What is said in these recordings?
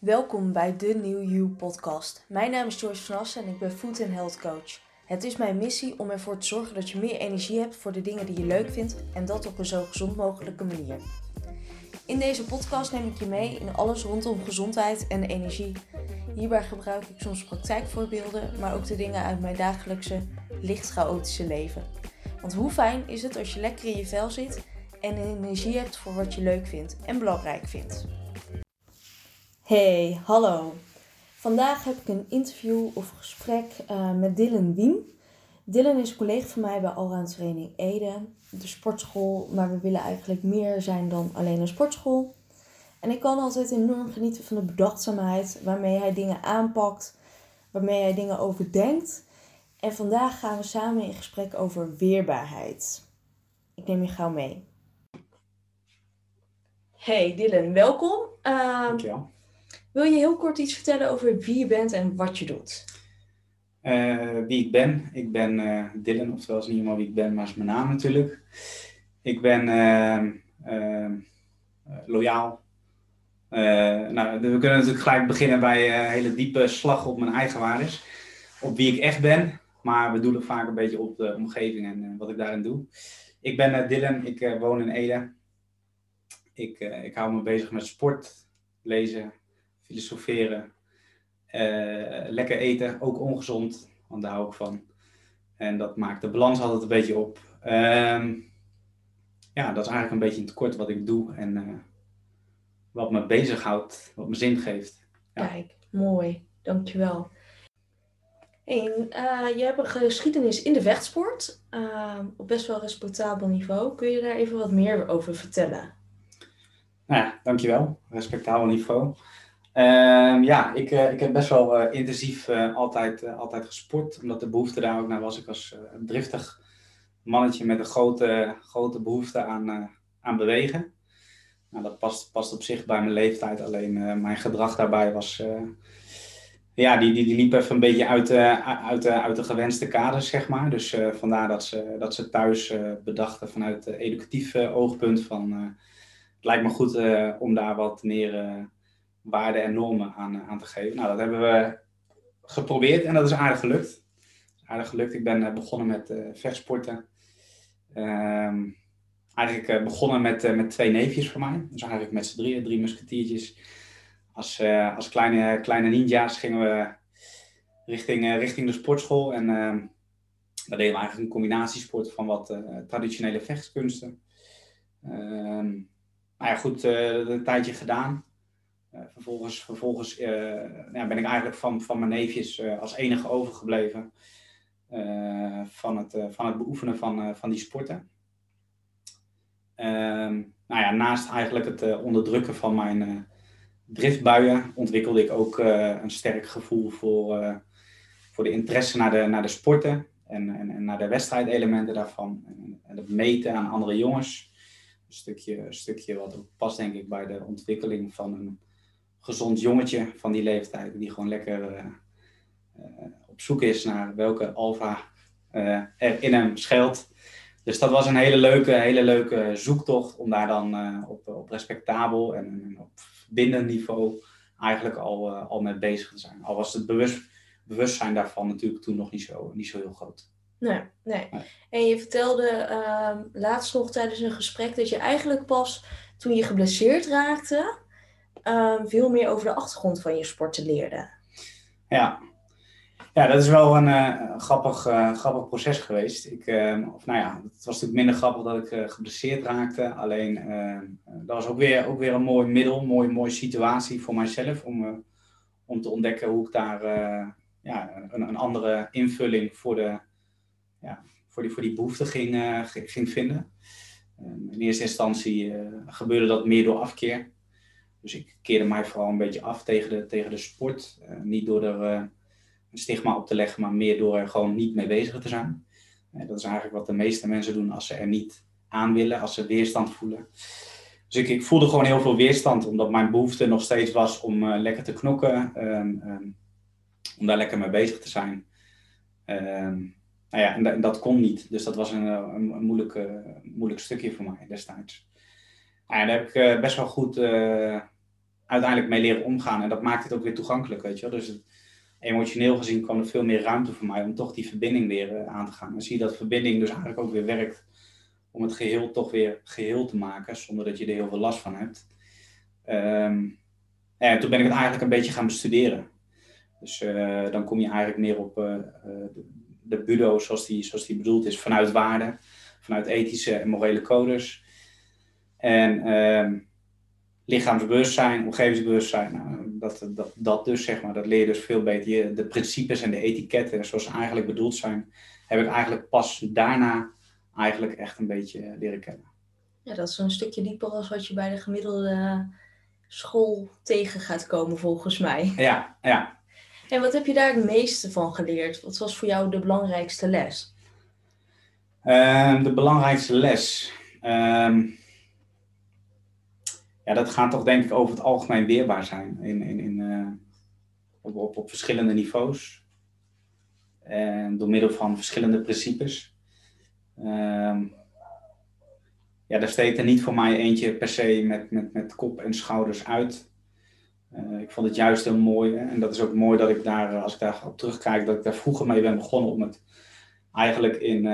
Welkom bij de New You podcast. Mijn naam is Joyce van Assen en ik ben Food and Health Coach. Het is mijn missie om ervoor te zorgen dat je meer energie hebt voor de dingen die je leuk vindt en dat op een zo gezond mogelijke manier. In deze podcast neem ik je mee in alles rondom gezondheid en energie. Hierbij gebruik ik soms praktijkvoorbeelden, maar ook de dingen uit mijn dagelijkse, licht chaotische leven. Want hoe fijn is het als je lekker in je vel zit en energie hebt voor wat je leuk vindt en belangrijk vindt. Hey, hallo. Vandaag heb ik een interview of gesprek uh, met Dylan Wiem. Dylan is een collega van mij bij Allround Training Ede, de sportschool, maar we willen eigenlijk meer zijn dan alleen een sportschool. En ik kan altijd enorm genieten van de bedachtzaamheid waarmee hij dingen aanpakt, waarmee hij dingen overdenkt. En vandaag gaan we samen in gesprek over weerbaarheid. Ik neem je gauw mee. Hey Dylan, welkom. Uh, Dankjewel. Wil je heel kort iets vertellen over wie je bent en wat je doet? Uh, wie ik ben? Ik ben uh, Dylan, oftewel is niet helemaal wie ik ben, maar is mijn naam natuurlijk. Ik ben uh, loyaal. nou, we kunnen natuurlijk gelijk beginnen bij een hele diepe slag op mijn eigen waardes. Op wie ik echt ben, maar we doen het vaak een beetje op de omgeving en wat ik daarin doe. Ik ben Dylan, ik woon in Ede. Ik, ik hou me bezig met sport, lezen, filosoferen, uh, lekker eten, ook ongezond, want daar hou ik van. En dat maakt de balans altijd een beetje op. Uh, ja, dat is eigenlijk een beetje in het kort wat ik doe en uh, wat me bezighoudt, wat me zin geeft. Ja. Kijk, mooi, dankjewel. En, uh, je hebt een geschiedenis in de vechtsport op best wel respectabel niveau. Kun je daar even wat meer over vertellen? Nou ja, dankjewel. Respectabel niveau. Uh, ja, ik, uh, ik heb best wel uh, intensief uh, altijd, altijd gesport, omdat de behoefte daar ook naar was. Ik was een driftig mannetje met een grote, grote behoefte aan, aan bewegen. Nou, dat past, past op zich bij mijn leeftijd, alleen mijn gedrag daarbij was... ja, die, die, die liep even een beetje uit, uit, uit de gewenste kaders, zeg maar. Dus vandaar dat ze, dat ze thuis bedachten vanuit educatief oogpunt van... het lijkt me goed om daar wat meer waarden en normen aan, aan te geven. Nou, dat hebben we geprobeerd en dat is aardig gelukt. Aardig gelukt. Ik ben eh, begonnen met uh, vechtsporten. Ehm, eigenlijk begonnen met, met twee neefjes van mij. Dus eigenlijk met z'n drieën, drie musketiertjes. Als, als kleine, kleine ninja's gingen we richting, richting de sportschool. En ehm, daar deden we eigenlijk een combinatiesport van wat traditionele vechtskunsten. Ehm, nou ja, goed, een tijdje gedaan. Uh, vervolgens vervolgens ja, ben ik eigenlijk van, van mijn neefjes uh, als enige overgebleven van, het, van het beoefenen van, van die sporten. Ehm, nou ja, naast eigenlijk het onderdrukken van mijn driftbuien ontwikkelde ik ook een sterk gevoel voor, voor de interesse naar de, naar de sporten en, en, en naar de wedstrijdelementen daarvan. En, het meten aan andere jongens. Een stukje, een stukje wat past denk ik bij de ontwikkeling van een gezond jongetje van die leeftijd, die gewoon lekker uh, op zoek is naar welke alfa uh, er in hem schuilt. Dus dat was een hele leuke, hele leuke zoektocht om daar dan op, op respectabel en, en op bindend niveau eigenlijk al, al mee bezig te zijn. Al was het bewust, bewustzijn daarvan natuurlijk toen nog niet zo, niet zo heel groot. Nee, nee. En je vertelde uh, laatst nog tijdens een gesprek dat je eigenlijk pas toen je geblesseerd raakte, uh, veel meer over de achtergrond van je sporten leerde. Ja, ja dat is wel een uh, grappig, uh, grappig proces geweest. Ik, ehm, of nou ja, het was natuurlijk minder grappig dat ik uh, geblesseerd raakte. Alleen ehm, dat was ook weer, ook weer een mooi middel, een mooie, mooie situatie voor mijzelf om, om te ontdekken hoe ik daar ja, een, een, andere invulling voor, de, ja, voor, die, voor die behoefte ging, ging vinden. in eerste instantie gebeurde dat meer door afkeer. Dus ik keerde mij vooral een beetje af tegen de, tegen de sport. Uh, niet door er uh, een stigma op te leggen, maar meer door er gewoon niet mee bezig te zijn. Uh, dat is eigenlijk wat de meeste mensen doen als ze er niet aan willen, als ze weerstand voelen. Dus ik, ik voelde gewoon heel veel weerstand, omdat mijn behoefte nog steeds was om lekker te knokken, um, um, om daar lekker mee bezig te zijn. Um, nou ja, en, en, dat kon niet. Dus dat was een, een, een moeilijk, moeilijk stukje voor mij destijds. Nou ja, daar heb ik best wel goed uiteindelijk mee leren omgaan. En dat maakt het ook weer toegankelijk, weet je wel. Dus het, emotioneel gezien kwam er veel meer ruimte voor mij om toch die verbinding weer eh, aan te gaan. En zie je dat verbinding dus eigenlijk ook weer werkt om het geheel toch weer geheel te maken, zonder dat je er heel veel last van hebt. Ehm, en toen ben ik het eigenlijk een beetje gaan bestuderen. Dus dan kom je eigenlijk meer op de, de budo zoals die, zoals die bedoeld is, vanuit waarden, vanuit ethische en morele codes. En uh, lichaamsbewustzijn, omgevingsbewustzijn, nou, dat, dat, dat dus zeg maar, dat leer je dus veel beter. Je, de principes en de etiketten zoals ze eigenlijk bedoeld zijn, heb ik eigenlijk pas daarna eigenlijk echt een beetje leren kennen. Ja, dat is een stukje dieper als wat je bij de gemiddelde school tegen gaat komen volgens mij. Ja, ja. En wat heb je daar het meeste van geleerd? Wat was voor jou de belangrijkste les? Uh, de belangrijkste les. Uh, ja, dat gaat toch denk ik over het algemeen weerbaar zijn in, in, in, uh, op, op, op, verschillende niveaus. En door middel van verschillende principes. Uh, ja, daar steekt er niet voor mij eentje per se met, met, met kop en schouders uit. Uh, ik vond het juist heel mooi. Hè? En dat is ook mooi dat ik daar, als ik daar op terugkijk, dat ik daar vroeger mee ben begonnen om het eigenlijk in,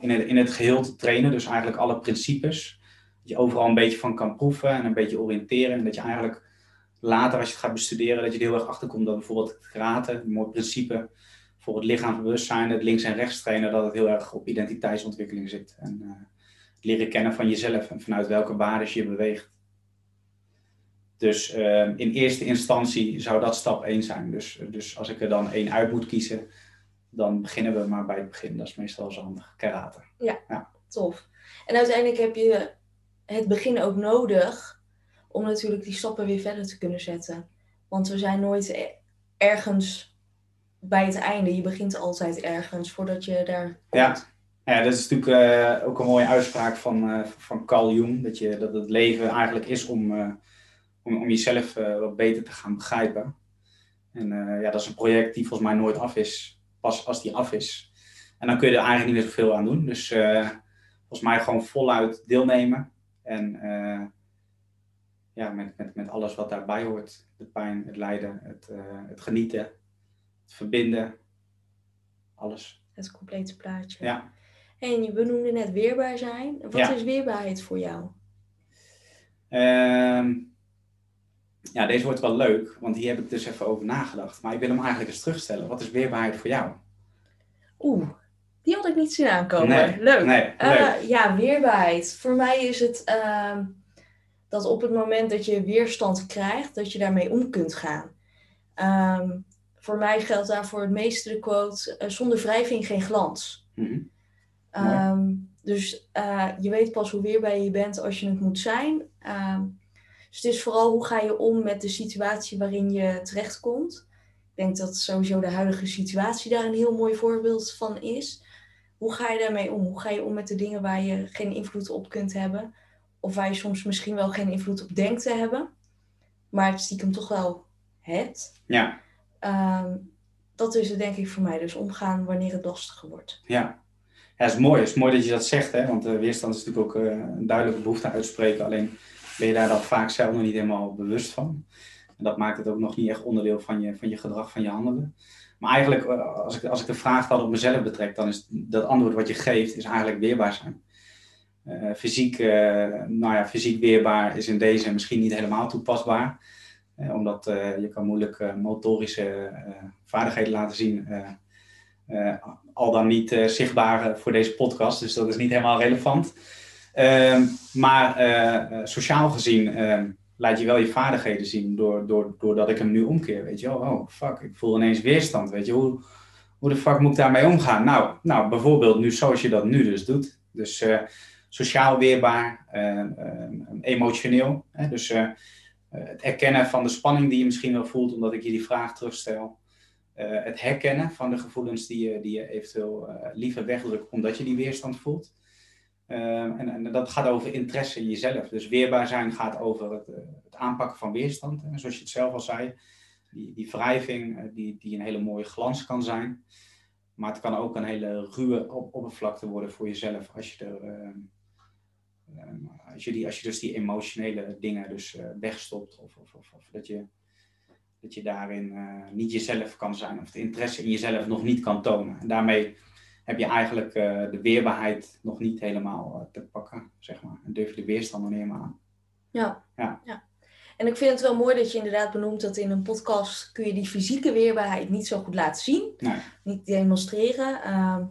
in, in het geheel te trainen. Dus eigenlijk alle principes je overal een beetje van kan proeven en een beetje oriënteren. En dat je eigenlijk later, als je het gaat bestuderen, dat je er heel erg achterkomt dat bijvoorbeeld het karate, een mooi principe voor het lichaamsbewustzijn, het links en rechts trainen, dat het heel erg op identiteitsontwikkeling zit. En uh, het leren kennen van jezelf en vanuit welke waarden je beweegt. Dus uh, in eerste instantie zou dat stap 1 zijn. Dus, dus als ik er dan één uit moet kiezen, dan beginnen we maar bij het begin. Dat is meestal zo handig, karate. Ja, ja, tof. En uiteindelijk heb je het begin ook nodig om natuurlijk die stappen weer verder te kunnen zetten. Want we zijn nooit e- ergens bij het einde. Je begint altijd ergens voordat je daar. Ja, ja dat is natuurlijk uh, ook een mooie uitspraak van, uh, van Carl Jung. Dat, je, dat het leven eigenlijk is om, uh, om, om jezelf wat beter te gaan begrijpen. En ja, dat is een project die volgens mij nooit af is. Pas als die af is. En dan kun je er eigenlijk niet meer zoveel aan doen. Dus volgens mij gewoon voluit deelnemen. En uh, ja, met, met, met alles wat daarbij hoort. De pijn, het lijden, het, uh, het genieten, het verbinden. Alles. Het complete plaatje. Ja. En je benoemde net weerbaar zijn. Wat Ja. is weerbaarheid voor jou? Ehm, ja, deze wordt wel leuk, want hier heb ik dus even over nagedacht. Maar ik wil hem eigenlijk eens terugstellen. Wat is weerbaarheid voor jou? Oeh, die had ik niet zien aankomen. Nee, leuk. nee, Eh, leuk. ja, weerbaarheid. Voor mij is het ehm, dat op het moment dat je weerstand krijgt, dat je daarmee om kunt gaan. Ehm, voor mij geldt daarvoor het meeste de quote: eh, zonder wrijving geen glans. Mhm. Ehm, dus eh, je weet pas hoe weerbaar je bent als je het moet zijn. Ehm, dus het is vooral hoe ga je om met de situatie waarin je terechtkomt. Ik denk dat sowieso de huidige situatie daar een heel mooi voorbeeld van is. Hoe ga je daarmee om? Hoe ga je om met de dingen waar je geen invloed op kunt hebben? Of waar je soms misschien wel geen invloed op denkt te hebben, maar het stiekem toch wel hebt. Ja, Ehm, dat is het denk ik voor mij. Dus omgaan wanneer het lastiger wordt. ja. Ja, het is mooi. Het is mooi dat je dat zegt, hè? want uh, weerstand is natuurlijk ook uh, een duidelijke behoefte uitspreken. Alleen ben je daar dan vaak zelf nog niet helemaal bewust van. En dat maakt het ook nog niet echt onderdeel van je, van je gedrag, van je handelen. Maar eigenlijk, uh, als ik, als ik de vraag dan op mezelf betrek, dan is dat antwoord wat je geeft, is eigenlijk weerbaar zijn. Uh, fysiek, nou ja, fysiek weerbaar is in deze misschien niet helemaal toepasbaar. Omdat je kan moeilijk motorische vaardigheden laten zien. al dan niet zichtbaar voor deze podcast. Dus dat is niet helemaal relevant. Ehm, maar sociaal gezien ehm, laat je wel je vaardigheden zien. Door, door, doordat ik hem nu omkeer. Weet je wel, oh fuck, ik voel ineens weerstand. Weet je, hoe, hoe de fuck moet ik daarmee omgaan? Nou, nou, bijvoorbeeld nu zoals je dat nu dus doet. Dus sociaal weerbaar, emotioneel. Hè? Dus uh, het erkennen van de spanning die je misschien wel voelt omdat ik je die vraag terugstel. Uh, het herkennen van de gevoelens die je, die je eventueel uh, liever wegdrukt omdat je die weerstand voelt. En, en, dat gaat over interesse in jezelf. Dus weerbaar zijn gaat over het, het aanpakken van weerstand. En zoals je het zelf al zei, die, die wrijving die, die een hele mooie glans kan zijn. Maar het kan ook een hele ruwe op oppervlakte worden voor jezelf als je er als, je die, als je dus die emotionele dingen dus wegstopt of, of, of, dat, je, dat je daarin niet jezelf kan zijn of de interesse in jezelf nog niet kan tonen. En daarmee heb je eigenlijk de weerbaarheid nog niet helemaal te pakken, zeg maar. En durf je de weerstand nog niet helemaal aan. Ja. ja. ja. En ik vind het wel mooi dat je inderdaad benoemt dat in een podcast kun je die fysieke weerbaarheid niet zo goed laten zien. Nee. Niet demonstreren. Ehm,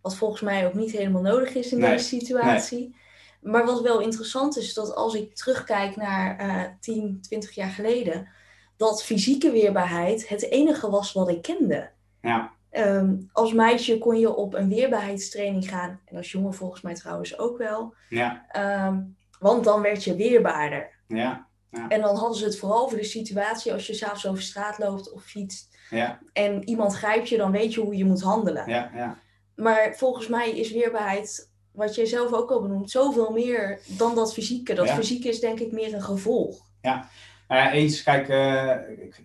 wat volgens mij ook niet helemaal nodig is in deze situatie. Maar wat wel interessant is, dat als ik terugkijk naar uh, 10, 20 jaar geleden, dat fysieke weerbaarheid het enige was wat ik kende. Ja. Ehm, als meisje kon je op een weerbaarheidstraining gaan. En als jongen volgens mij trouwens ook wel. Ja. Ehm, want dan werd je weerbaarder. Ja. En dan hadden ze het vooral over de situatie als je s'avonds over straat loopt of fietst. Ja. En iemand grijpt je, dan weet je hoe je moet handelen. Ja, ja. Maar volgens mij is weerbaarheid, wat jij zelf ook al benoemt, zoveel meer dan dat fysieke. Dat fysieke is denk ik meer een gevolg. Ja, nou eens, kijk, uh,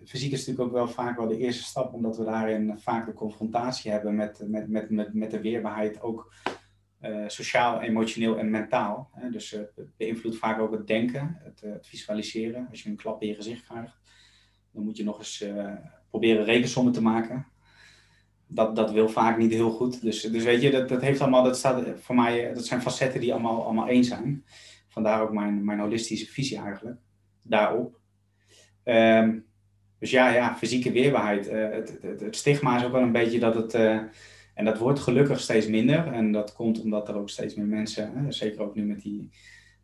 fysiek is natuurlijk ook wel vaak wel de eerste stap, omdat we daarin vaak de confrontatie hebben met, met, met, met, met de weerbaarheid. Ook uh, sociaal, emotioneel en mentaal. Hè? Dus uh, het beïnvloedt vaak ook het denken, het, het, visualiseren. Als je een klap in je gezicht krijgt, dan moet je nog eens proberen rekensommen te maken. Dat, dat wil vaak niet heel goed. Dus, dus weet je, dat, dat heeft allemaal, dat staat voor mij, dat zijn facetten die allemaal, allemaal één zijn. Vandaar ook mijn, mijn holistische visie eigenlijk, daarop. Um, dus ja, ja, fysieke weerbaarheid. Het, het, het, stigma is ook wel een beetje dat het en dat wordt gelukkig steeds minder. En dat komt omdat er ook steeds meer mensen, hè, zeker ook nu met die,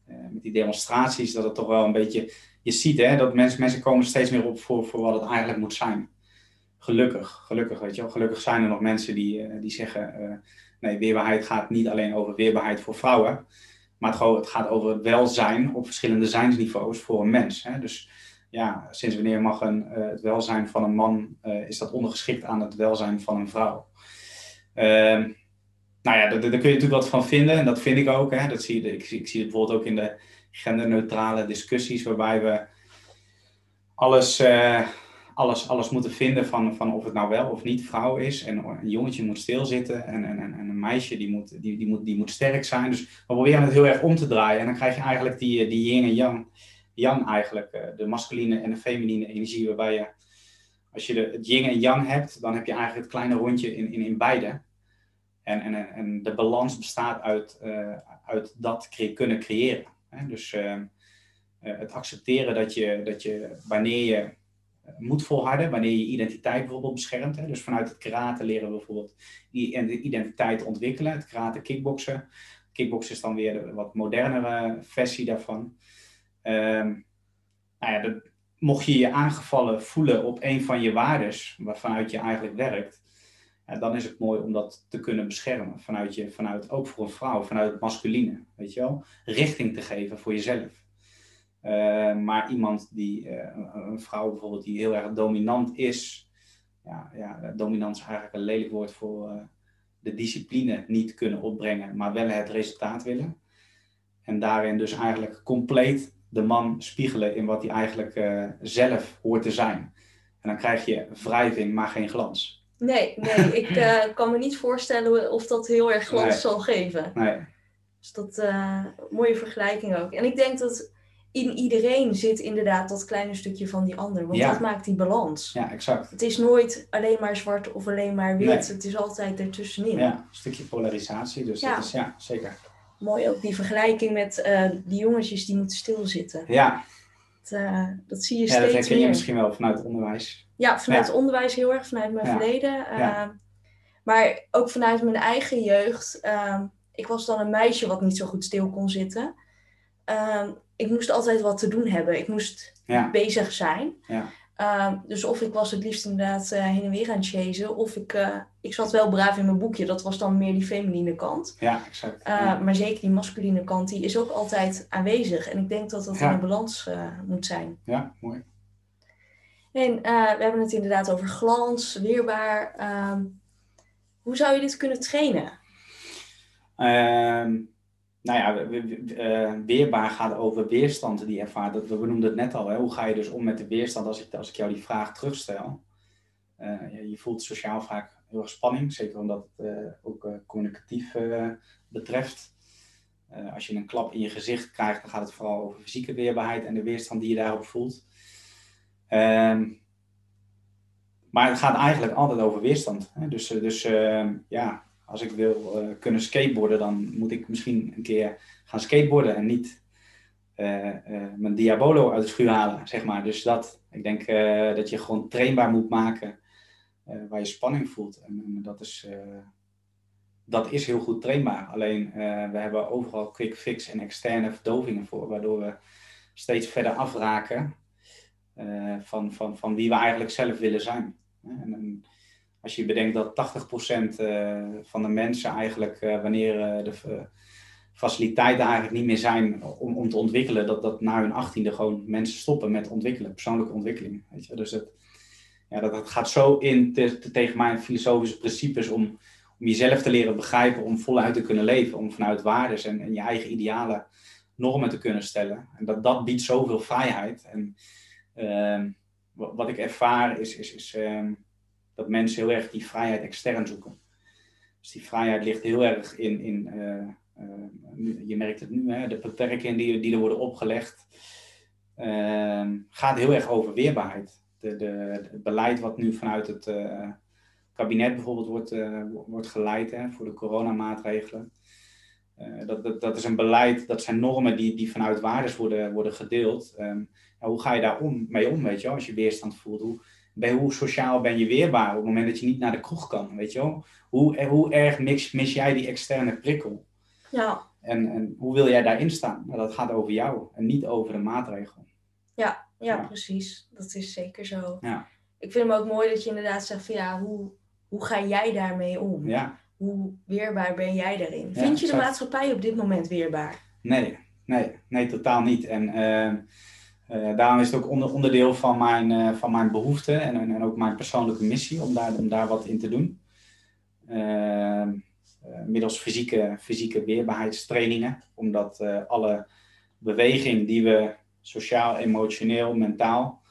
uh, met die demonstraties, dat het toch wel een beetje. Je ziet hè, dat mensen, mensen komen steeds meer op voor, voor wat het eigenlijk moet zijn. Gelukkig, gelukkig, weet je wel. Gelukkig zijn er nog mensen die, die zeggen: nee, weerbaarheid gaat niet alleen over weerbaarheid voor vrouwen. Maar het, het gaat over het welzijn op verschillende zijnsniveaus voor een mens. Hè. Dus ja, sinds wanneer mag een, het welzijn van een man, is dat ondergeschikt aan het welzijn van een vrouw? Ehm, nou ja, daar, kun je natuurlijk wat van vinden en dat vind ik ook. Hè. Dat zie je, ik, ik zie het bijvoorbeeld ook in de genderneutrale discussies, waarbij we alles, uh, alles, alles moeten vinden van, van of het nou wel of niet vrouw is. En een jongetje moet stilzitten en, en, en een meisje die moet, die, die, moet, die moet sterk zijn. Dus we proberen het heel erg om te draaien. En dan krijg je eigenlijk die, die yin en yang, yang eigenlijk, eh, de masculine en de feminine energie, waarbij je, als je de, het yin en yang hebt, dan heb je eigenlijk het kleine rondje in, in, in beide. En, en, en de balans bestaat uit, uh, uit dat kunnen creëren. Hè? Dus uh, het accepteren dat je, dat je wanneer je moet volharden, wanneer je identiteit bijvoorbeeld beschermt. Hè? Dus vanuit het karate leren we bijvoorbeeld die identiteit ontwikkelen. Het karate kickboksen. Kickboksen is dan weer de wat modernere versie daarvan. Um, nou dat, mocht je je aangevallen voelen op een van je waardes, waarvanuit je eigenlijk werkt, dan is het mooi om dat te kunnen beschermen. Vanuit je, vanuit, ook voor een vrouw, vanuit het masculine. Weet je wel? Richting te geven voor jezelf. Uh, maar iemand die, uh, een vrouw bijvoorbeeld, die heel erg dominant is. Ja, ja dominant is eigenlijk een lelijk woord voor uh, de discipline niet kunnen opbrengen, maar wel het resultaat willen. En daarin dus eigenlijk compleet de man spiegelen in wat hij eigenlijk zelf hoort te zijn. En dan krijg je wrijving, maar geen glans. Nee, nee ik uh, kan me niet voorstellen of dat heel erg glans zal geven. Nee. Dus dat uh, mooie vergelijking ook. En ik denk dat in iedereen zit inderdaad dat kleine stukje van die ander. Want dat maakt die balans. Ja, exact. Het is nooit alleen maar zwart of alleen maar wit. Het is altijd ertussenin. Ja, een stukje polarisatie. Dus ja. dat is ja, zeker. Mooi ook die vergelijking met uh, die jongetjes die moeten stilzitten. Ja. Dat, dat zie je steeds meer. Ja, dat herken je misschien wel vanuit het onderwijs. Ja, vanuit het onderwijs heel erg, vanuit mijn verleden. Ehm, maar ook vanuit mijn eigen jeugd. Ehm, ik was dan een meisje wat niet zo goed stil kon zitten. Ehm, ik moest altijd wat te doen hebben. Ik moest bezig zijn. Dus of ik was het liefst inderdaad uh, heen en weer aan het chasen. Of ik, uh, ik zat wel braaf in mijn boekje. Dat was dan meer die feminine kant. Ja, exact. Uh, maar zeker die masculine kant, die is ook altijd aanwezig. En ik denk dat dat in een balans moet zijn. Ja, mooi. En we hebben het inderdaad over glans, weerbaar. Ehm, hoe zou je dit kunnen trainen? Um, nou ja, uh, weerbaar gaat over weerstand die ervaart. We benoemden het net al. Hè? Hoe ga je dus om met de weerstand als ik, als ik jou die vraag terugstel? Uh, je voelt sociaal vaak heel erg spanning, zeker omdat het ook communicatief betreft. als je een klap in je gezicht krijgt, dan gaat het vooral over fysieke weerbaarheid en de weerstand die je daarop voelt. Ehm, maar het gaat eigenlijk altijd over weerstand. Hè? Dus, dus ja, als ik wil kunnen skateboarden, dan moet ik misschien een keer gaan skateboarden en niet mijn Diabolo uit de schuur halen, zeg maar. Dus dat, ik denk dat je gewoon trainbaar moet maken waar je spanning voelt. En, en dat is dat is heel goed trainbaar. Alleen we hebben overal quick fix en externe verdovingen voor, waardoor we steeds verder afraken van, van, van wie we eigenlijk zelf willen zijn. En als je bedenkt dat 80% uh, eh, van de mensen eigenlijk, wanneer de faciliteiten eigenlijk niet meer zijn om, om te ontwikkelen, dat, dat na hun achttiende gewoon mensen stoppen met ontwikkelen, persoonlijke ontwikkeling. Weet je? Dus het, ja, dat, dat gaat zo in te, te, tegen mijn filosofische principes om om jezelf te leren begrijpen, om voluit te kunnen leven, om vanuit waardes en, en je eigen ideale normen te kunnen stellen. En dat, dat biedt zoveel vrijheid. En uh, wat, ik ervaar is, is, is uh, dat mensen heel erg die vrijheid extern zoeken. Dus die vrijheid ligt heel erg in, in uh, je merkt het nu, hè, de beperkingen die, die er worden opgelegd, ehm, gaat heel erg over weerbaarheid. De, de, het beleid wat nu vanuit het eh, kabinet bijvoorbeeld wordt, uh, wordt geleid hè, voor de coronamaatregelen. Uh, dat, dat, dat is een beleid, dat zijn normen die, die vanuit waardes worden, worden gedeeld. Um, hoe ga je daar om, mee om, weet je als je weerstand voelt? Hoe, ben, hoe sociaal ben je weerbaar op het moment dat je niet naar de kroeg kan, weet je wel? Hoe, eh, hoe erg mis, mis jij die externe prikkel? Ja. En, en hoe wil jij daarin staan? Nou, dat gaat over jou en niet over de maatregel. Ja, ja, ja, precies. Dat is zeker zo. Ja. Ik vind hem ook mooi dat je inderdaad zegt van ja, hoe, hoe ga jij daarmee om? Ja. Hoe weerbaar ben jij daarin? Vind je de maatschappij op dit moment weerbaar? Nee, nee, nee, totaal niet. En uh, uh, daarom is het ook onder, onderdeel van mijn, uh, van mijn behoefte en, en, ook mijn persoonlijke missie om daar, om daar wat in te doen. Ehm, middels fysieke, fysieke weerbaarheidstrainingen, omdat alle beweging die we sociaal, emotioneel, mentaal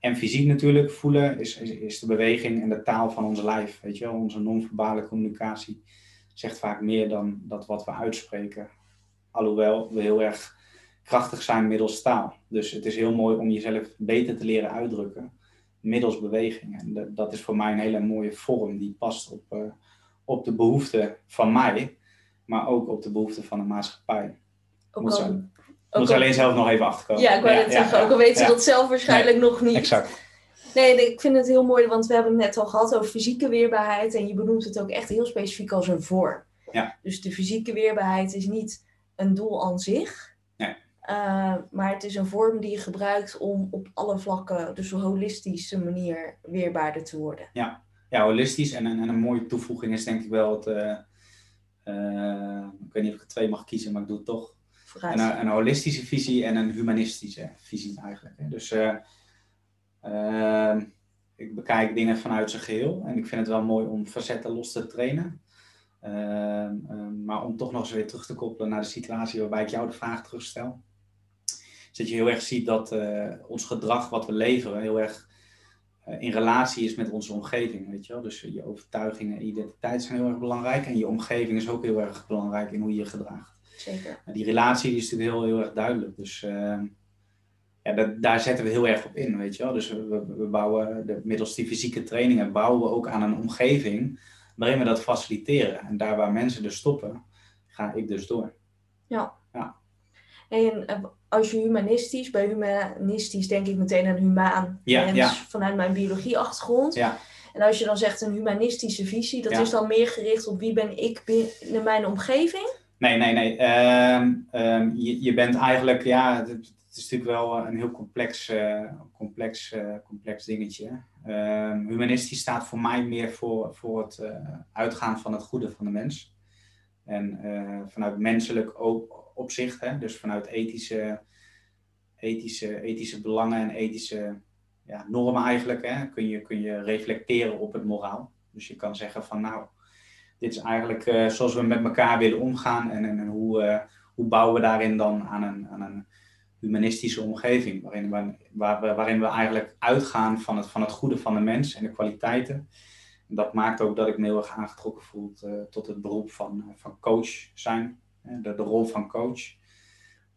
en fysiek natuurlijk voelen is, is, is, de beweging en de taal van ons lijf. Weet je wel? Onze non-verbale communicatie zegt vaak meer dan dat wat we uitspreken. Alhoewel we heel erg krachtig zijn middels taal. Dus het is heel mooi om jezelf beter te leren uitdrukken middels beweging. En dat is voor mij een hele mooie vorm die past op, uh, op de behoeften van mij, maar ook op de behoeften van de maatschappij. Ook al, moet er alleen zelf nog even achterkomen. Ja, ik wou net zeggen, ook al weten ze dat zelf waarschijnlijk nog niet. Exact. Nee, ik vind het heel mooi, want we hebben het net al gehad over fysieke weerbaarheid. En je benoemt het ook echt heel specifiek als een vorm. Ja. Dus de fysieke weerbaarheid is niet een doel aan zich. Uh, maar het is een vorm die je gebruikt om op alle vlakken, dus een holistische manier, weerbaarder te worden. Ja, ja holistisch. En, en, een mooie toevoeging is denk ik wel het. Uh, uh, ik weet niet of ik er twee mag kiezen, maar ik doe het toch een, een, holistische visie en een humanistische visie eigenlijk. Hè. Dus uh, ik bekijk dingen vanuit zijn geheel en ik vind het wel mooi om facetten los te trainen. Uh, maar om toch nog eens weer terug te koppelen naar de situatie waarbij ik jou de vraag terugstel. Is dat je heel erg ziet dat eh, ons gedrag wat we leveren heel erg eh, in relatie is met onze omgeving. Weet je wel? Dus je overtuigingen en identiteit zijn heel erg belangrijk en je omgeving is ook heel erg belangrijk in hoe je je gedraagt. Zeker. Die relatie is natuurlijk heel, heel erg duidelijk. Dus uh, ja, dat, daar zetten we heel erg op in, weet je wel. Dus we, we bouwen, de, middels die fysieke trainingen, bouwen we ook aan een omgeving waarin we dat faciliteren. En daar waar mensen dus stoppen, ga ik dus door. Ja. En eh, als je humanistisch, bij humanistisch denk ik meteen aan humaan ja, mens ja. vanuit mijn biologieachtergrond. Ja. En als je dan zegt een humanistische visie, dat is dan meer gericht op wie ben ik binnen mijn omgeving? Nee, nee, nee. Ehm, ehm, je, je bent eigenlijk, ja, het, het is natuurlijk wel een heel complex, eh, complex, eh, complex dingetje. Ehm, humanistisch staat voor mij meer voor, voor het uitgaan van het goede van de mens. En vanuit menselijk o- opzicht, hè, dus vanuit ethische, ethische, ethische belangen en ethische ja, normen eigenlijk, hè, kun, je, kun je reflecteren op het moraal. Dus je kan zeggen van nou, dit is eigenlijk eh, zoals we met elkaar willen omgaan en, en, en hoe, eh, hoe bouwen we daarin dan aan een, aan een humanistische omgeving, waarin we, waar, waarin we eigenlijk uitgaan van het, van het goede van de mens en de kwaliteiten. En dat maakt ook dat ik me heel erg aangetrokken voel eh, tot het beroep van, van coach zijn. De, de rol van coach.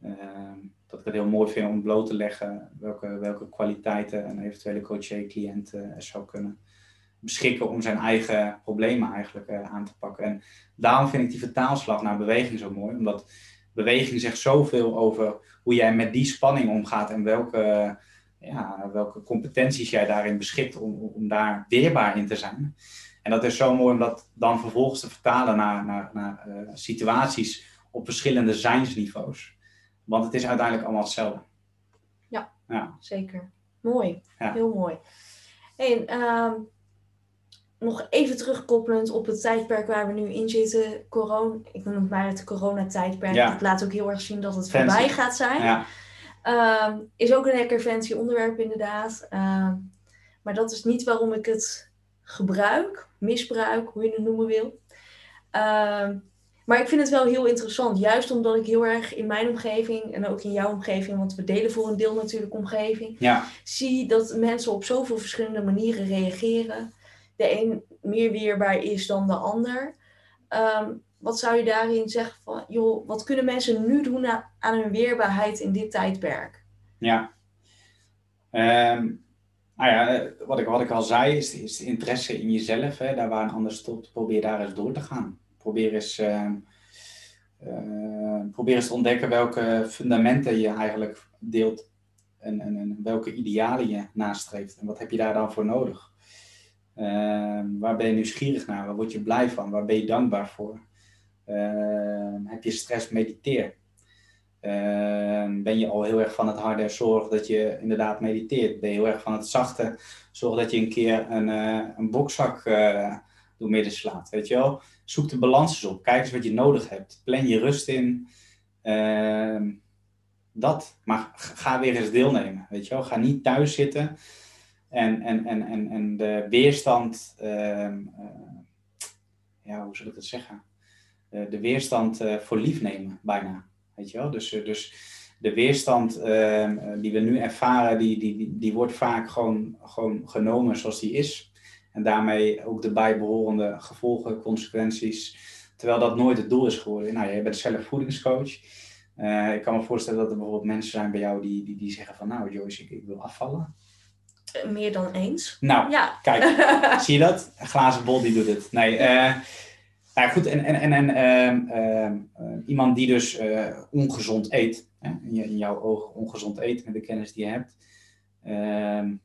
Ehm, dat ik het heel mooi vind om bloot te leggen welke, welke kwaliteiten een eventuele coaché-cliënt zou kunnen beschikken om zijn eigen problemen eigenlijk aan te pakken. En daarom vind ik die vertaalslag naar beweging zo mooi, omdat beweging zegt zoveel over hoe jij met die spanning omgaat en welke, ja, welke competenties jij daarin beschikt om, om daar weerbaar in te zijn. En dat is zo mooi om dat dan vervolgens te vertalen naar, naar, naar situaties op verschillende zijnsniveaus. Want het is uiteindelijk allemaal hetzelfde. Ja, ja. zeker. Mooi. Heel mooi. En uh, nog even terugkoppelend op het tijdperk waar we nu in zitten. Corona, ik noem het maar het coronatijdperk. Ja. Dat laat ook heel erg zien dat het voorbij gaat zijn. Ja. Uh, is ook een lekker onderwerp inderdaad. Uh, maar dat is niet waarom ik het gebruik, misbruik, hoe je het noemen wil. Maar ik vind het wel heel interessant, juist omdat ik heel erg in mijn omgeving en ook in jouw omgeving, want we delen voor een deel natuurlijk omgeving, ja. zie dat mensen op zoveel verschillende manieren reageren de een meer weerbaar is dan de ander. Ehm, wat zou je daarin zeggen van, joh, wat kunnen mensen nu doen aan, hun weerbaarheid in dit tijdperk? Ja. Um, nou ja, wat ik, wat ik al zei, is, is interesse in jezelf. Hè, daar waar een ander stopt, probeer daar eens door te gaan. Probeer eens, uh, probeer eens te ontdekken welke fundamenten je eigenlijk deelt en, en, en welke idealen je nastreeft. En wat heb je daar dan voor nodig? Ehm, waar ben je nieuwsgierig naar? Waar word je blij van? Waar ben je dankbaar voor? Ehm, heb je stress? Mediteer. Ehm, ben je al heel erg van het harde? Zorg dat je inderdaad mediteert. Ben je heel erg van het zachte? Zorg dat je een keer een, uh, een bokzak uh, door midden slaat. Weet je wel? Zoek de balans op. Kijk eens wat je nodig hebt. Plan je rust in. dat. Maar ga weer eens deelnemen. Weet je wel? Ga niet thuis zitten en, en, en, en, en de weerstand, uh, ja, hoe zal ik dat zeggen? Uh, de weerstand uh, voor lief nemen, bijna. Weet je wel? Dus, dus de weerstand ehm, die we nu ervaren, die, die, die wordt vaak gewoon, gewoon genomen zoals die is. En daarmee ook de bijbehorende gevolgen, consequenties. Terwijl dat nooit het doel is geworden. Nou, je bent zelf voedingscoach. ik kan me voorstellen dat er bijvoorbeeld mensen zijn bij jou die, die, die zeggen van nou Joyce, ik, ik wil afvallen. Meer dan eens. Nou, ja. kijk, zie je dat? Een glazen bol die doet het. Nee, uh, nou goed, en, en, en, en ehm, ehm, eh, iemand die dus ongezond eet, hè, in, in, jouw ogen ongezond eet met de kennis die je hebt, ehm,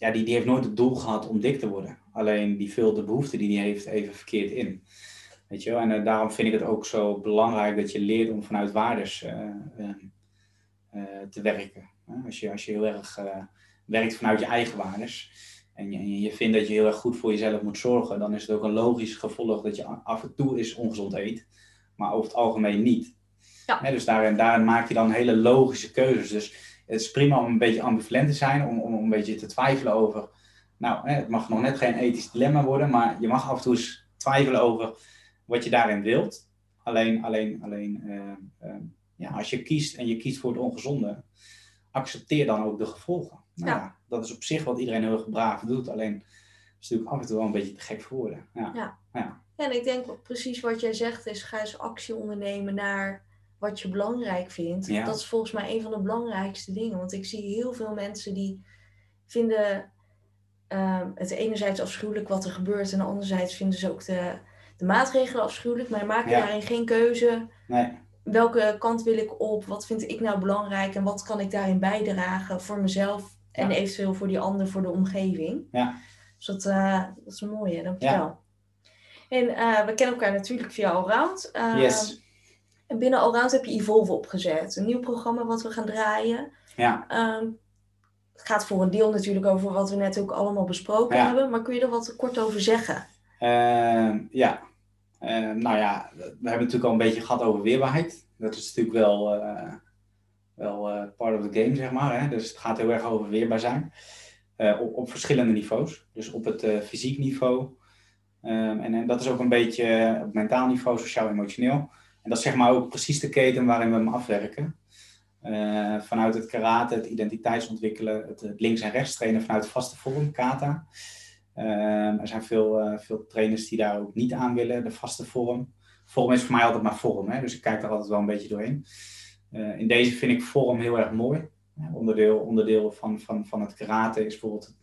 ja, die, die heeft nooit het doel gehad om dik te worden. Alleen die vult de behoefte die hij heeft even verkeerd in. Weet je wel? En daarom vind ik het ook zo belangrijk dat je leert om vanuit waardes te werken. Als je, als je heel erg werkt vanuit je eigen waardes en je, je vindt dat je heel erg goed voor jezelf moet zorgen, dan is het ook een logisch gevolg dat je af en toe eens ongezond eet, maar over het algemeen niet. Ja. dus daarin, daarin maak je dan hele logische keuzes. Dus het is prima om een beetje ambivalent te zijn, om, om een beetje te twijfelen over. Nou, het mag nog net geen ethisch dilemma worden, maar je mag af en toe eens twijfelen over wat je daarin wilt. Alleen, alleen, alleen uh, uh, ja, als je kiest en je kiest voor het ongezonde, accepteer dan ook de gevolgen. Nou, ja. Dat is op zich wat iedereen heel erg braaf doet. Alleen is natuurlijk af en toe wel een beetje te gek voor woorden. Ja. Ja. ja. en ik denk precies wat jij zegt is ga eens actie ondernemen naar wat je belangrijk vindt. Dat is volgens mij een van de belangrijkste dingen. Want ik zie heel veel mensen die vinden um, het enerzijds afschuwelijk wat er gebeurt. En anderzijds vinden ze ook de, de maatregelen afschuwelijk. Maar maken daarin geen keuze. Nee welke kant wil ik op? Wat vind ik nou belangrijk? En wat kan ik daarin bijdragen voor mezelf en eventueel voor die ander, voor de omgeving? Ja. Dus dat, uh, dat is een mooie, dankjewel. Ja. En uh, we kennen elkaar natuurlijk via Allround. Uh, yes. En binnen Allround heb je Evolve opgezet. Een nieuw programma wat we gaan draaien. Ja. Ehm, het gaat voor een deel natuurlijk over wat we net ook allemaal besproken hebben. Maar kun je er wat kort over zeggen? Ehm, ja, uh, nou ja, we hebben natuurlijk al een beetje gehad over weerbaarheid. Dat is natuurlijk wel, uh, wel uh, part of the game, zeg maar. Hè? Dus het gaat heel erg over weerbaar zijn. Op, op, verschillende niveaus. Dus op het fysiek niveau. En, en, dat is ook een beetje op mentaal niveau, sociaal-emotioneel. En dat is zeg maar ook precies de keten waarin we hem afwerken. vanuit het karate, het identiteitsontwikkelen, het, links- en rechts trainen vanuit vaste vorm, kata. Ehm, er zijn veel, uh, veel trainers die daar ook niet aan willen, de vaste vorm. vorm is voor mij altijd maar vorm, hè? dus ik kijk daar altijd wel een beetje doorheen. In deze vind ik vorm heel erg mooi. onderdeel, onderdeel van, van, van het karate is bijvoorbeeld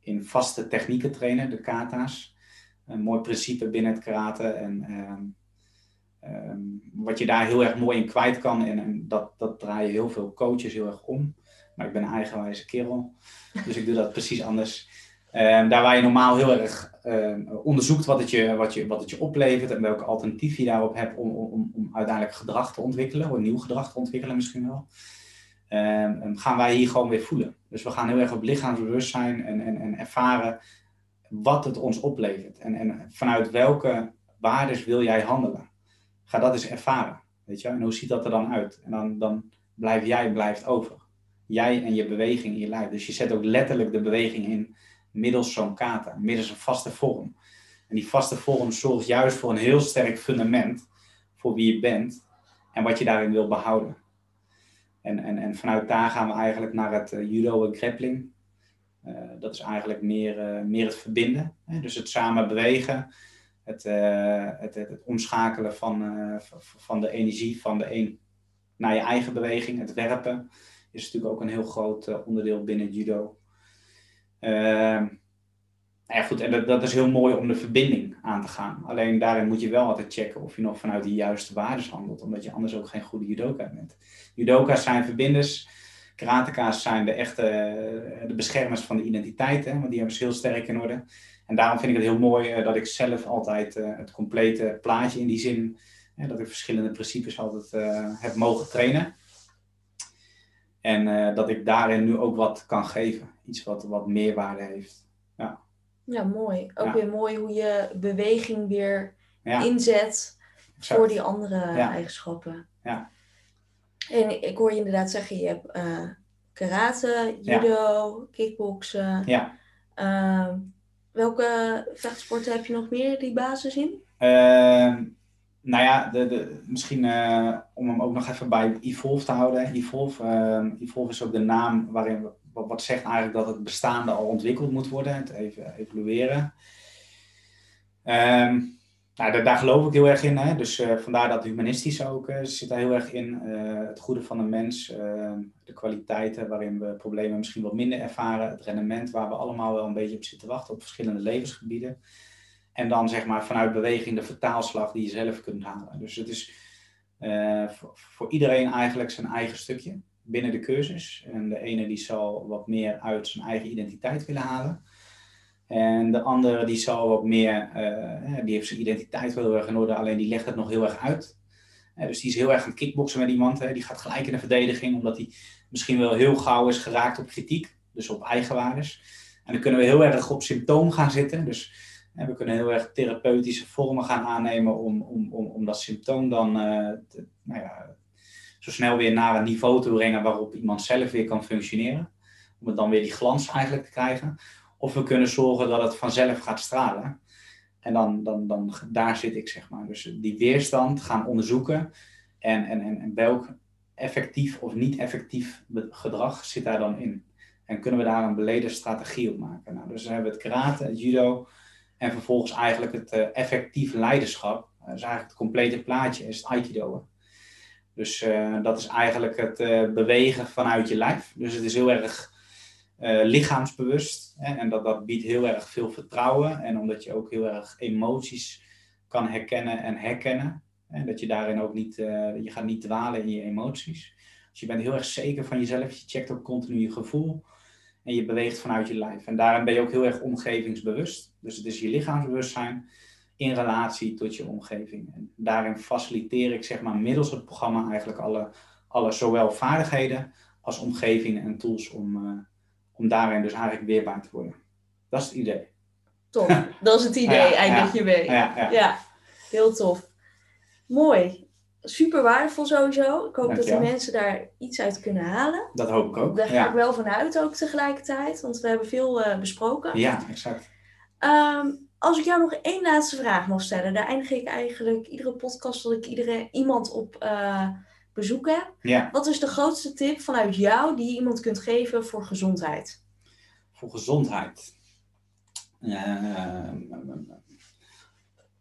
in vaste technieken trainen, de kata's. Een mooi principe binnen het karate. En um, wat je daar heel erg mooi in kwijt kan, en, en dat, dat draaien heel veel coaches heel erg om. Maar ik ben een eigenwijze kerel, dus ik doe dat precies anders. Um, daar waar je normaal heel erg um, onderzoekt wat het, je, wat, je, wat het je oplevert en welke alternatief je daarop hebt om, om, om uiteindelijk gedrag te ontwikkelen, of een nieuw gedrag te ontwikkelen misschien wel. Gaan wij hier gewoon weer voelen. Dus we gaan heel erg op lichaamsbewustzijn en, en, en ervaren wat het ons oplevert. En, en vanuit welke waardes wil jij handelen? Ga dat eens ervaren. Weet je? En hoe ziet dat er dan uit? En dan, dan blijf jij blijft over. Jij en je beweging in je lijf. Dus je zet ook letterlijk de beweging in middels zo'n kata, middels een vaste vorm. En die vaste vorm zorgt juist voor een heel sterk fundament voor wie je bent en wat je daarin wil behouden. En, en, en vanuit daar gaan we eigenlijk naar het uh, judo en grappling. Uh, dat is eigenlijk meer, uh, meer het verbinden. Hè? Dus het samen bewegen, het, het, het, het, omschakelen van, van de energie van de een naar je eigen beweging, het werpen, is natuurlijk ook een heel groot onderdeel binnen judo. Ehm, nou ja, goed, en dat, is heel mooi om de verbinding aan te gaan. Alleen daarin moet je wel altijd checken of je nog vanuit die juiste waarden handelt, omdat je anders ook geen goede judoka bent. Judoka's zijn verbinders, karateka's zijn de echte de beschermers van de identiteit, hè, want die hebben ze heel sterk in orde. En daarom vind ik het heel mooi uh, dat ik zelf altijd uh, het complete plaatje in die zin, uh, dat ik verschillende principes altijd heb mogen trainen. En dat ik daarin nu ook wat kan geven. Iets wat, wat meerwaarde heeft. Ja. Ja, mooi. Ook weer mooi hoe je beweging weer inzet voor die andere eigenschappen. Ja. En ik hoor je inderdaad zeggen, je hebt uh, karate, judo, kickboksen. Ja. Uh, welke vechtsporten heb je nog meer die basis in? Uh, nou ja, de, de, misschien uh, om hem ook nog even bij Evolve te houden. Evolve, ehm, Evolve is ook de naam waarin wat, zegt eigenlijk dat het bestaande al ontwikkeld moet worden, het even evalueren. Um, nou, daar, geloof ik heel erg in. Hè? Dus uh, vandaar dat humanistisch ook uh, zit daar heel erg in. Uh, het goede van de mens, de kwaliteiten waarin we problemen misschien wat minder ervaren, het rendement waar we allemaal wel een beetje op zitten wachten op verschillende levensgebieden. En dan zeg maar vanuit beweging de vertaalslag die je zelf kunt halen. Dus het is voor, voor iedereen eigenlijk zijn eigen stukje binnen de cursus. En de ene die zal wat meer uit zijn eigen identiteit willen halen. En de andere die zal wat meer, uh, die heeft zijn identiteit wel heel erg in orde, alleen die legt het nog heel erg uit. Uh, dus die is heel erg aan het kickboksen met iemand. Hè. Die gaat gelijk in de verdediging, omdat hij misschien wel heel gauw is geraakt op kritiek, dus op eigenwaardes. En dan kunnen we heel erg op symptoom gaan zitten. Dus we kunnen heel erg therapeutische vormen gaan aannemen om, om, om, om dat symptoom dan te, nou ja, zo snel weer naar een niveau te brengen waarop iemand zelf weer kan functioneren. Om het dan weer die glans eigenlijk te krijgen. Of we kunnen zorgen dat het vanzelf gaat stralen. En dan, dan, dan daar zit ik, zeg maar. Dus die weerstand gaan onderzoeken. En, en, en, en welk effectief of niet effectief gedrag zit daar dan in? En kunnen we daar een beleden strategie op maken? Nou, dus dan hebben we het karate, het judo en vervolgens eigenlijk het uh, effectief leiderschap. Dat is eigenlijk het complete plaatje, is het aikido. Dus uh, dat is eigenlijk het uh, bewegen vanuit je lijf. Dus het is heel erg uh, lichaamsbewust. Hè? En dat, dat biedt heel erg veel vertrouwen. En omdat je ook heel erg emoties kan herkennen en herkennen. En dat je daarin ook niet, je gaat niet dwalen in je emoties. Dus je bent heel erg zeker van jezelf. Je checkt ook continu je gevoel. En je beweegt vanuit je lijf. En daarin ben je ook heel erg omgevingsbewust. Dus het is je lichaamsbewustzijn in relatie tot je omgeving. En daarin faciliteer ik zeg maar middels het programma eigenlijk alle, alle zowel vaardigheden als omgevingen en tools om, uh, om daarin dus eigenlijk weerbaar te worden. Dat is het idee. Tof, dat is het idee ja, eigenlijk ja, je mee. Ja, ja, heel tof. Mooi. Super waardevol sowieso. Ik hoop Dank dat de mensen daar iets uit kunnen halen. Dat hoop ik ook. Daar ga ik wel vanuit ook tegelijkertijd, want we hebben veel uh, besproken. Ja, exact. Um, als ik jou nog één laatste vraag mag stellen, daar eindig ik eigenlijk iedere podcast dat ik iedere, iemand op uh, bezoek heb. Ja. Wat is de grootste tip vanuit jou die je iemand kunt geven voor gezondheid? Voor gezondheid. Uh,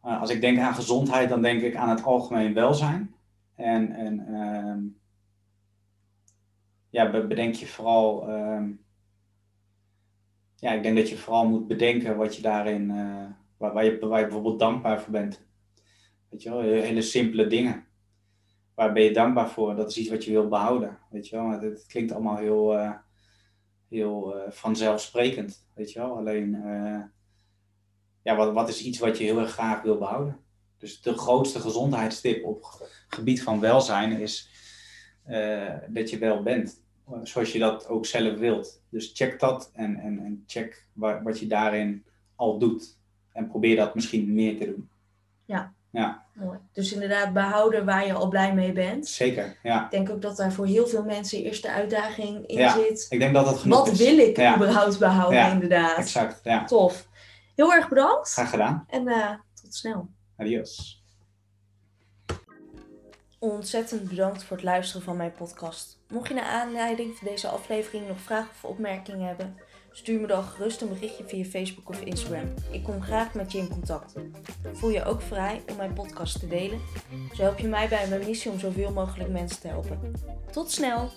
Uh, als ik denk aan gezondheid, dan denk ik aan het algemeen welzijn. En, en ehm, ja, bedenk je vooral. Ehm, ja, ik denk dat je vooral moet bedenken wat je daarin. Uh, waar, waar, je, waar je bijvoorbeeld dankbaar voor bent. Weet je wel, hele simpele dingen. Waar ben je dankbaar voor? Dat is iets wat je wil behouden. Weet je wel, het, het klinkt allemaal heel, uh, heel uh, vanzelfsprekend. Weet je wel, alleen. ja, wat, wat is iets wat je heel erg graag wil behouden? Dus de grootste gezondheidstip op gebied van welzijn is dat je wel bent zoals je dat ook zelf wilt. Dus check dat en, en, en check wat, wat je daarin al doet. En probeer dat misschien meer te doen. Ja. Ja. Mooi. Dus inderdaad behouden waar je al blij mee bent. Zeker, ja. Ik denk ook dat daar voor heel veel mensen eerst de uitdaging in ja, zit. Ik denk dat dat genoeg Wat is. wil ik überhaupt behouden, ja, inderdaad. Exact, ja. Tof. Heel erg bedankt. Graag gedaan. En uh, tot snel. Adios. Ontzettend bedankt voor het luisteren van mijn podcast. Mocht je naar aanleiding van deze aflevering nog vragen of opmerkingen hebben, stuur me dan gerust een berichtje via Facebook of Instagram. Ik kom graag met je in contact. Voel je ook vrij om mijn podcast te delen? Zo help je mij bij mijn missie om zoveel mogelijk mensen te helpen. Tot snel!